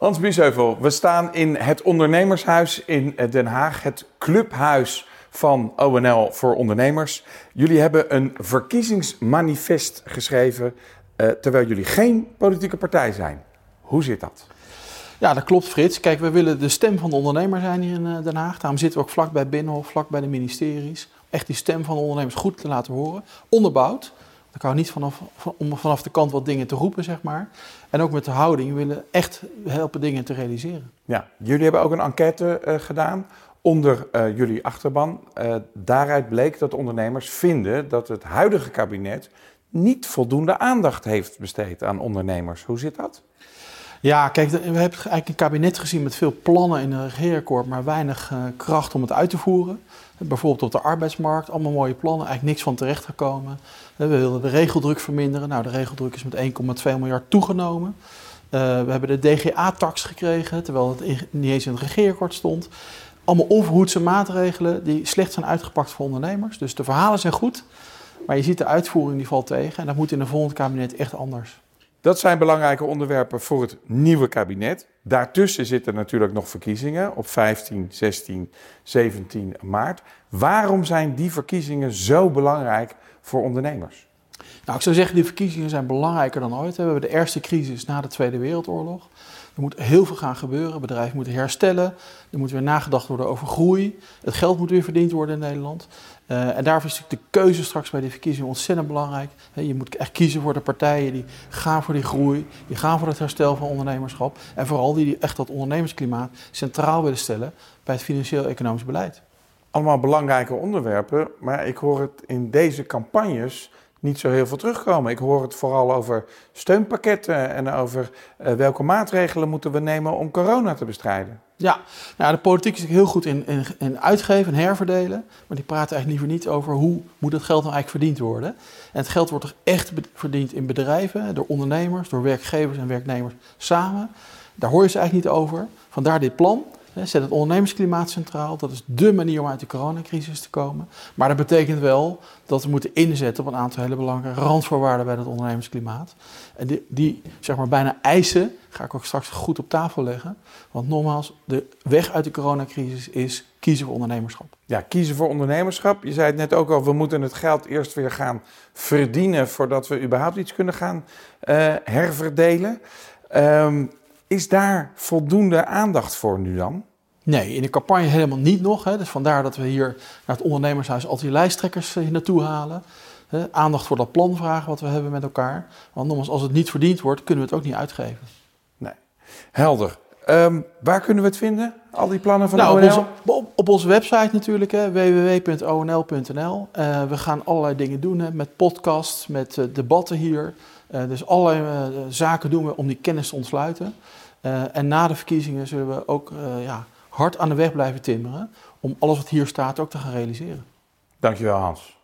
Hans Biesheuvel, we staan in het ondernemershuis in Den Haag, het clubhuis van ONL voor ondernemers. Jullie hebben een verkiezingsmanifest geschreven uh, terwijl jullie geen politieke partij zijn. Hoe zit dat? Ja, dat klopt Frits. Kijk, we willen de stem van de ondernemer zijn hier in eh, Den Haag. Daarom zitten we ook vlak bij Binnenhof, vlak bij de ministeries. Echt die stem van de ondernemers goed te laten horen. Onderbouwd. Dan kan niet vanaf, om vanaf de kant wat dingen te roepen, zeg maar. En ook met de houding. Willen echt helpen dingen te realiseren. Ja, jullie hebben ook een enquête uh, gedaan onder uh, jullie achterban. Uh, daaruit bleek dat ondernemers vinden dat het huidige kabinet niet voldoende aandacht heeft besteed aan ondernemers. Hoe zit dat? Ja, kijk, we hebben eigenlijk een kabinet gezien met veel plannen in een regeerakkoord, maar weinig uh, kracht om het uit te voeren. Bijvoorbeeld op de arbeidsmarkt, allemaal mooie plannen, eigenlijk niks van terecht gekomen. We wilden de regeldruk verminderen. Nou, de regeldruk is met 1,2 miljard toegenomen. Uh, we hebben de DGA-tax gekregen, terwijl het niet eens in het regeerakkoord stond. Allemaal onverhoedse maatregelen die slecht zijn uitgepakt voor ondernemers. Dus de verhalen zijn goed, maar je ziet de uitvoering die valt tegen. En dat moet in een volgend kabinet echt anders. Dat zijn belangrijke onderwerpen voor het nieuwe kabinet. Daartussen zitten natuurlijk nog verkiezingen op 15, 16, 17 maart. Waarom zijn die verkiezingen zo belangrijk voor ondernemers? Nou, ik zou zeggen, die verkiezingen zijn belangrijker dan ooit. We hebben de eerste crisis na de Tweede Wereldoorlog. Er moet heel veel gaan gebeuren. Bedrijven moeten herstellen. Er moet weer nagedacht worden over groei. Het geld moet weer verdiend worden in Nederland. Uh, en daarvoor is de keuze straks bij die verkiezingen ontzettend belangrijk. je moet echt kiezen voor de partijen die gaan voor die groei, die gaan voor het herstel van ondernemerschap. En vooral die, die echt dat ondernemersklimaat centraal willen stellen bij het financieel-economisch beleid. Allemaal belangrijke onderwerpen, maar ik hoor het in deze campagnes niet zo heel veel terugkomen. Ik hoor het vooral over steunpakketten en over uh, welke maatregelen moeten we nemen om corona te bestrijden. Ja, nou, de politiek is heel goed in, in, in, uitgeven en herverdelen. Maar die praten eigenlijk liever niet over hoe moet het geld nou eigenlijk verdiend worden. En het geld wordt toch echt verdiend in bedrijven, door ondernemers, door werkgevers en werknemers samen. Daar hoor je ze eigenlijk niet over. Vandaar dit plan. Zet het ondernemersklimaat centraal. Dat is dé manier om uit de coronacrisis te komen. Maar dat betekent wel dat we moeten inzetten op een aantal hele belangrijke randvoorwaarden bij dat ondernemersklimaat. En die, die zeg maar bijna eisen, ga ik ook straks goed op tafel leggen. Want nogmaals, de weg uit de coronacrisis is kiezen voor ondernemerschap. Ja, kiezen voor ondernemerschap. Je zei het net ook al, we moeten het geld eerst weer gaan verdienen voordat we überhaupt iets kunnen gaan uh, herverdelen. Um, is daar voldoende aandacht voor nu dan? Nee, in de campagne helemaal niet nog. Hè. Dus vandaar dat we hier naar het ondernemershuis al die lijsttrekkers hier naartoe halen. Hè. Aandacht voor dat plan vragen wat we hebben met elkaar. Want nogmaals, als het niet verdiend wordt, kunnen we het ook niet uitgeven. Nee, helder. Um, waar kunnen we het vinden, al die plannen van nou, ONL? Op onze, op, op onze website natuurlijk, www.onl.nl. Uh, we gaan allerlei dingen doen hè, met podcasts, met uh, debatten hier. Uh, dus allerlei zaken doen we om die kennis te ontsluiten. en na de verkiezingen zullen we ook ja, hard aan de weg blijven timmeren om alles wat hier staat ook te gaan realiseren. Dankjewel Hans.